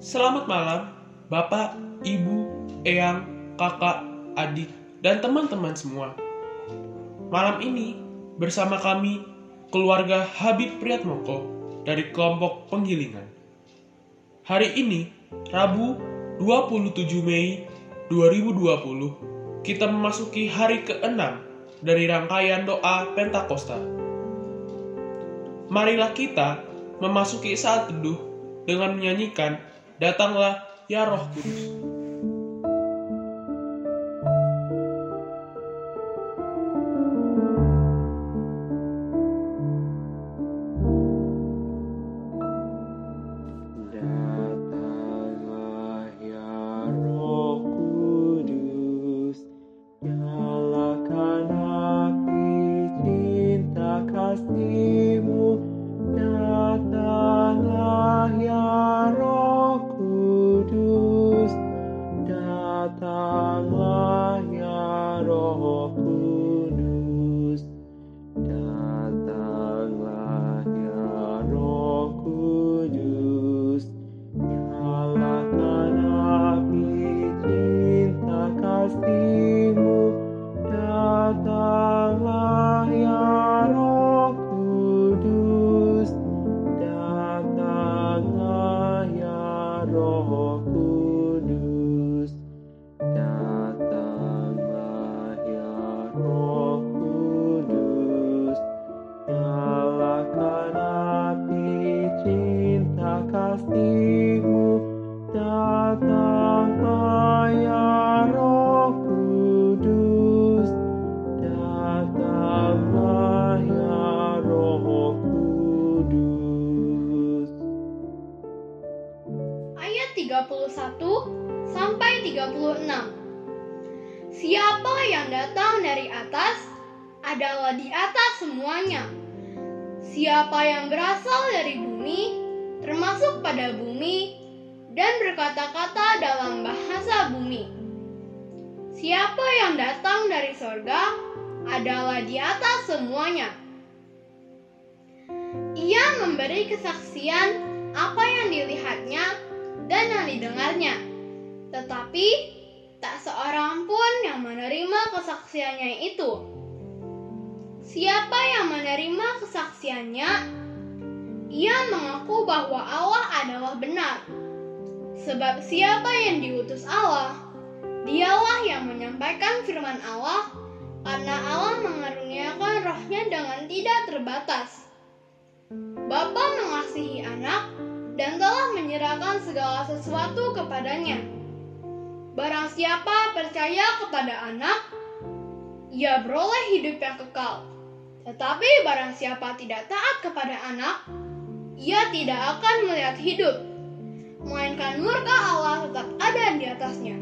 Selamat malam, Bapak, Ibu, Eyang, Kakak, Adik, dan teman-teman semua. Malam ini, bersama kami, keluarga Habib Priyatmoko dari kelompok penggilingan. Hari ini, Rabu 27 Mei 2020, kita memasuki hari ke-6 dari rangkaian doa Pentakosta. Marilah kita memasuki saat teduh dengan menyanyikan Datanglah ya Roh Kudus. Kudus. ayat 31 sampai 36. Siapa yang datang dari atas adalah di atas semuanya. Siapa yang berasal dari bumi termasuk pada bumi dan berkata-kata dalam bahasa bumi. Siapa yang datang dari sorga adalah di atas semuanya. Memberi kesaksian apa yang dilihatnya dan yang didengarnya. Tetapi tak seorang pun yang menerima kesaksiannya itu. Siapa yang menerima kesaksiannya, ia mengaku bahwa Allah adalah benar. Sebab siapa yang diutus Allah, dialah yang menyampaikan firman Allah, karena Allah mengaruniakan rohnya dengan tidak terbatas. Bapa mengasihi anak dan telah menyerahkan segala sesuatu kepadanya. Barang siapa percaya kepada anak, ia beroleh hidup yang kekal. Tetapi barang siapa tidak taat kepada anak, ia tidak akan melihat hidup, melainkan murka Allah tetap ada di atasnya.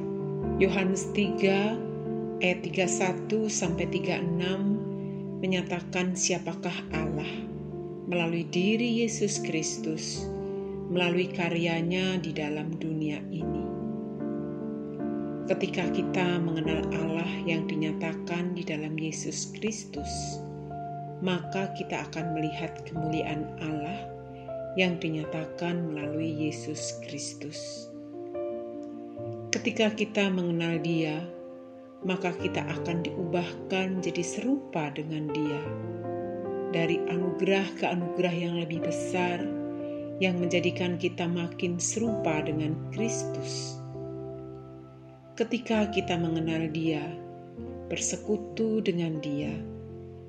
Yohanes 3 ayat 31 sampai 36 menyatakan siapakah Allah melalui diri Yesus Kristus melalui karyanya di dalam dunia ini. Ketika kita mengenal Allah yang dinyatakan di dalam Yesus Kristus, maka kita akan melihat kemuliaan Allah yang dinyatakan melalui Yesus Kristus. Ketika kita mengenal Dia, maka kita akan diubahkan jadi serupa dengan Dia. Dari anugerah ke anugerah yang lebih besar, yang menjadikan kita makin serupa dengan Kristus. Ketika kita mengenal Dia, bersekutu dengan Dia,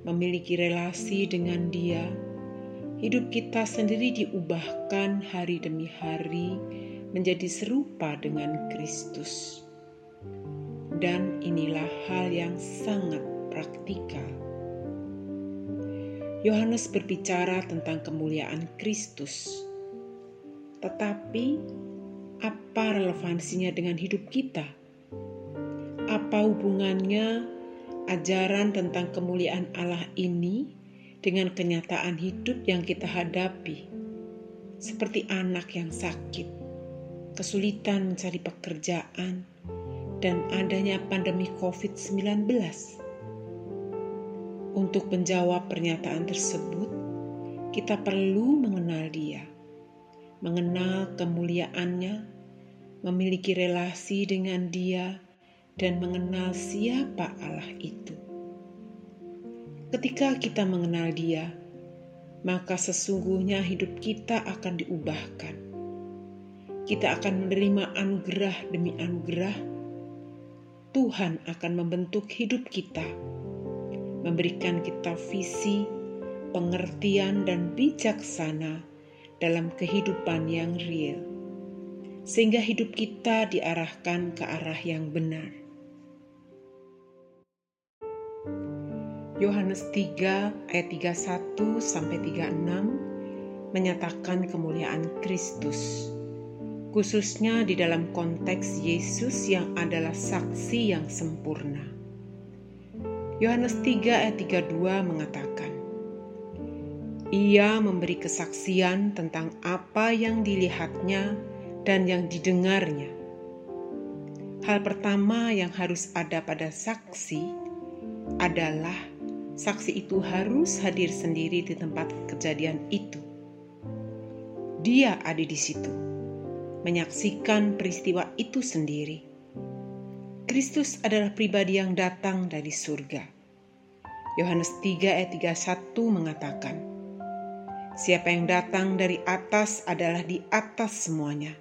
memiliki relasi dengan Dia, hidup kita sendiri diubahkan hari demi hari menjadi serupa dengan Kristus. Dan inilah hal yang sangat praktikal. Yohanes berbicara tentang kemuliaan Kristus. Tetapi apa relevansinya dengan hidup kita? Apa hubungannya ajaran tentang kemuliaan Allah ini dengan kenyataan hidup yang kita hadapi? Seperti anak yang sakit, kesulitan mencari pekerjaan, dan adanya pandemi COVID-19. Untuk menjawab pernyataan tersebut, kita perlu mengenal Dia, mengenal kemuliaannya, memiliki relasi dengan Dia, dan mengenal siapa Allah itu. Ketika kita mengenal Dia, maka sesungguhnya hidup kita akan diubahkan. Kita akan menerima anugerah demi anugerah. Tuhan akan membentuk hidup kita, memberikan kita visi, pengertian, dan bijaksana dalam kehidupan yang real, sehingga hidup kita diarahkan ke arah yang benar. Yohanes 3 ayat 31 sampai 36 menyatakan kemuliaan Kristus khususnya di dalam konteks Yesus yang adalah saksi yang sempurna. Yohanes 3 ayat 32 mengatakan, Ia memberi kesaksian tentang apa yang dilihatnya dan yang didengarnya. Hal pertama yang harus ada pada saksi adalah saksi itu harus hadir sendiri di tempat kejadian itu. Dia ada di situ, menyaksikan peristiwa itu sendiri. Kristus adalah pribadi yang datang dari surga. Yohanes 3 ayat 31 mengatakan, Siapa yang datang dari atas adalah di atas semuanya.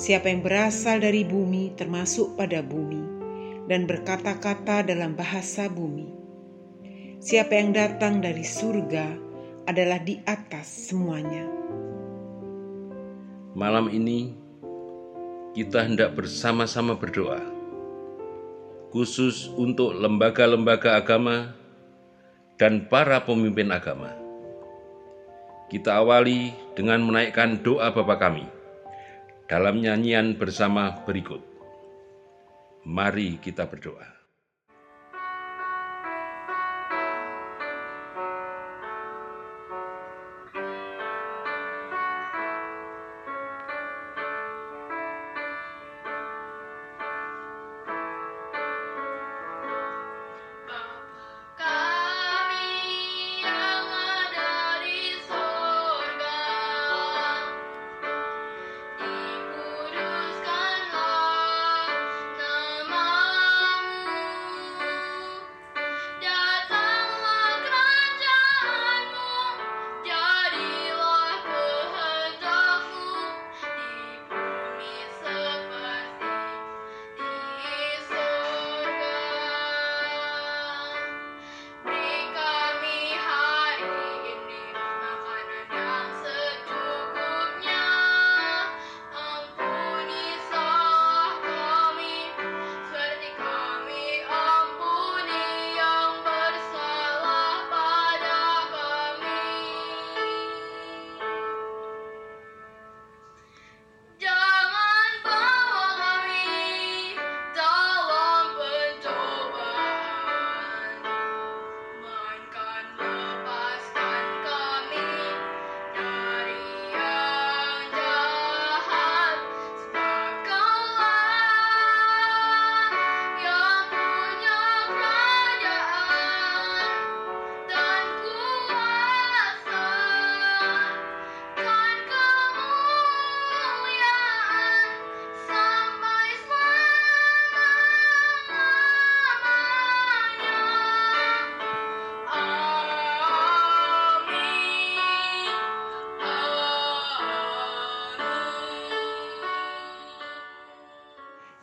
Siapa yang berasal dari bumi termasuk pada bumi dan berkata-kata dalam bahasa bumi. Siapa yang datang dari surga adalah di atas semuanya. Malam ini kita hendak bersama-sama berdoa, khusus untuk lembaga-lembaga agama dan para pemimpin agama. Kita awali dengan menaikkan doa Bapa kami dalam nyanyian bersama berikut. Mari kita berdoa.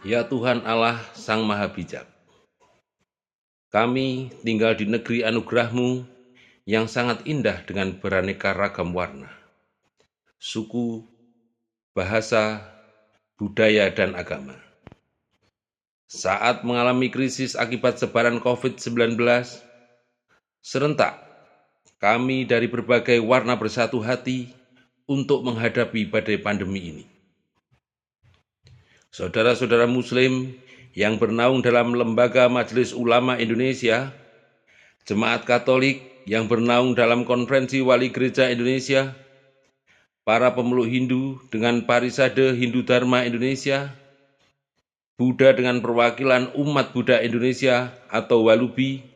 Ya Tuhan Allah Sang Maha Bijak, kami tinggal di negeri anugerah-Mu yang sangat indah dengan beraneka ragam warna, suku, bahasa, budaya, dan agama. Saat mengalami krisis akibat sebaran COVID-19, serentak kami dari berbagai warna bersatu hati untuk menghadapi badai pandemi ini. Saudara-saudara Muslim yang bernaung dalam Lembaga Majelis Ulama Indonesia, Jemaat Katolik yang bernaung dalam Konferensi Wali Gereja Indonesia, para pemeluk Hindu dengan Parisade Hindu Dharma Indonesia, Buddha dengan perwakilan umat Buddha Indonesia atau Walubi,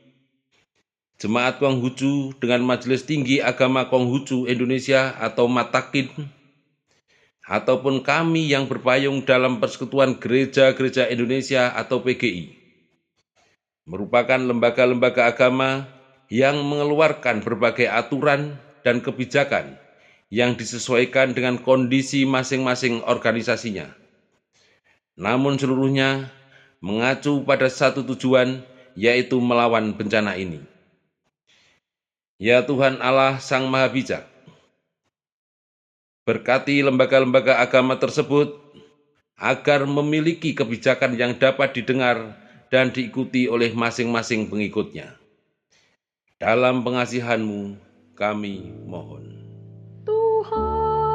Jemaat Konghucu dengan Majelis Tinggi Agama Konghucu Indonesia atau Matakin, ataupun kami yang berpayung dalam Persekutuan Gereja-Gereja Indonesia atau PGI, merupakan lembaga-lembaga agama yang mengeluarkan berbagai aturan dan kebijakan yang disesuaikan dengan kondisi masing-masing organisasinya. Namun seluruhnya mengacu pada satu tujuan, yaitu melawan bencana ini. Ya Tuhan Allah Sang Maha Bijak, berkati lembaga-lembaga agama tersebut agar memiliki kebijakan yang dapat didengar dan diikuti oleh masing-masing pengikutnya. Dalam pengasihanmu kami mohon. Tuhan,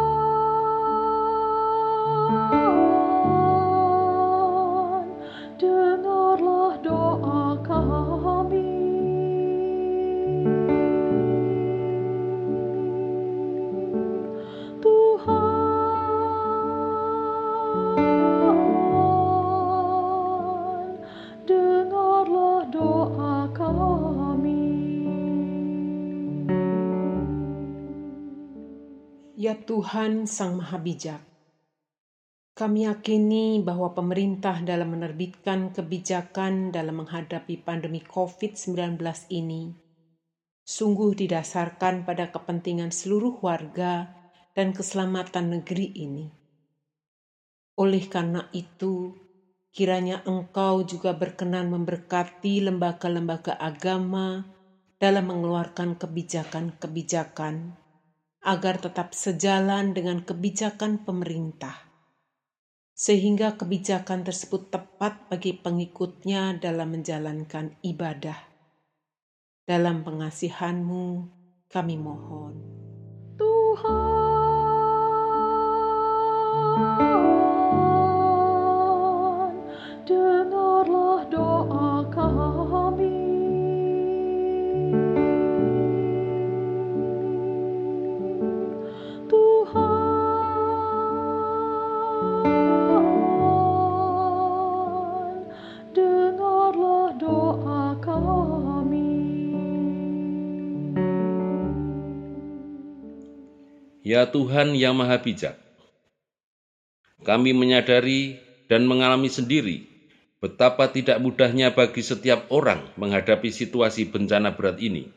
Tuhan Sang Maha Bijak, kami yakini bahwa pemerintah dalam menerbitkan kebijakan dalam menghadapi pandemi COVID-19 ini sungguh didasarkan pada kepentingan seluruh warga dan keselamatan negeri ini. Oleh karena itu, kiranya Engkau juga berkenan memberkati lembaga-lembaga agama dalam mengeluarkan kebijakan-kebijakan agar tetap sejalan dengan kebijakan pemerintah, sehingga kebijakan tersebut tepat bagi pengikutnya dalam menjalankan ibadah. Dalam pengasihanmu, kami mohon. Tuhan, Ya Tuhan yang Maha Bijak, kami menyadari dan mengalami sendiri betapa tidak mudahnya bagi setiap orang menghadapi situasi bencana berat ini.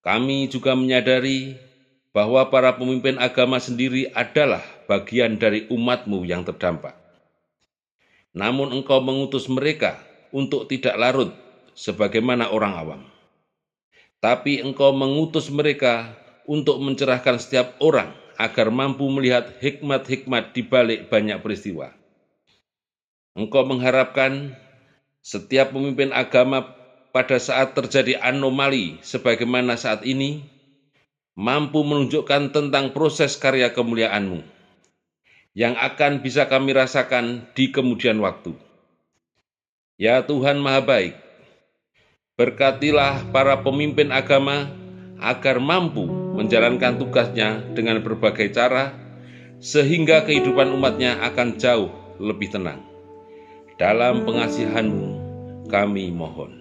Kami juga menyadari bahwa para pemimpin agama sendiri adalah bagian dari umatmu yang terdampak. Namun engkau mengutus mereka untuk tidak larut sebagaimana orang awam. Tapi engkau mengutus mereka untuk mencerahkan setiap orang agar mampu melihat hikmat-hikmat di balik banyak peristiwa. Engkau mengharapkan setiap pemimpin agama pada saat terjadi anomali sebagaimana saat ini mampu menunjukkan tentang proses karya kemuliaanmu yang akan bisa kami rasakan di kemudian waktu. Ya Tuhan Maha Baik, berkatilah para pemimpin agama agar mampu menjalankan tugasnya dengan berbagai cara, sehingga kehidupan umatnya akan jauh lebih tenang. Dalam pengasihanmu kami mohon.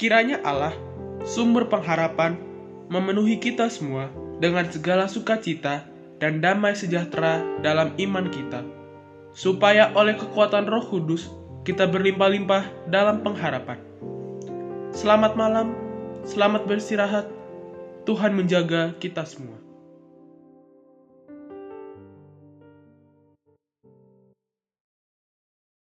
Kiranya Allah, sumber pengharapan, memenuhi kita semua dengan segala sukacita dan damai sejahtera dalam iman kita, supaya oleh kekuatan Roh Kudus kita berlimpah-limpah dalam pengharapan. Selamat malam, selamat beristirahat. Tuhan menjaga kita semua.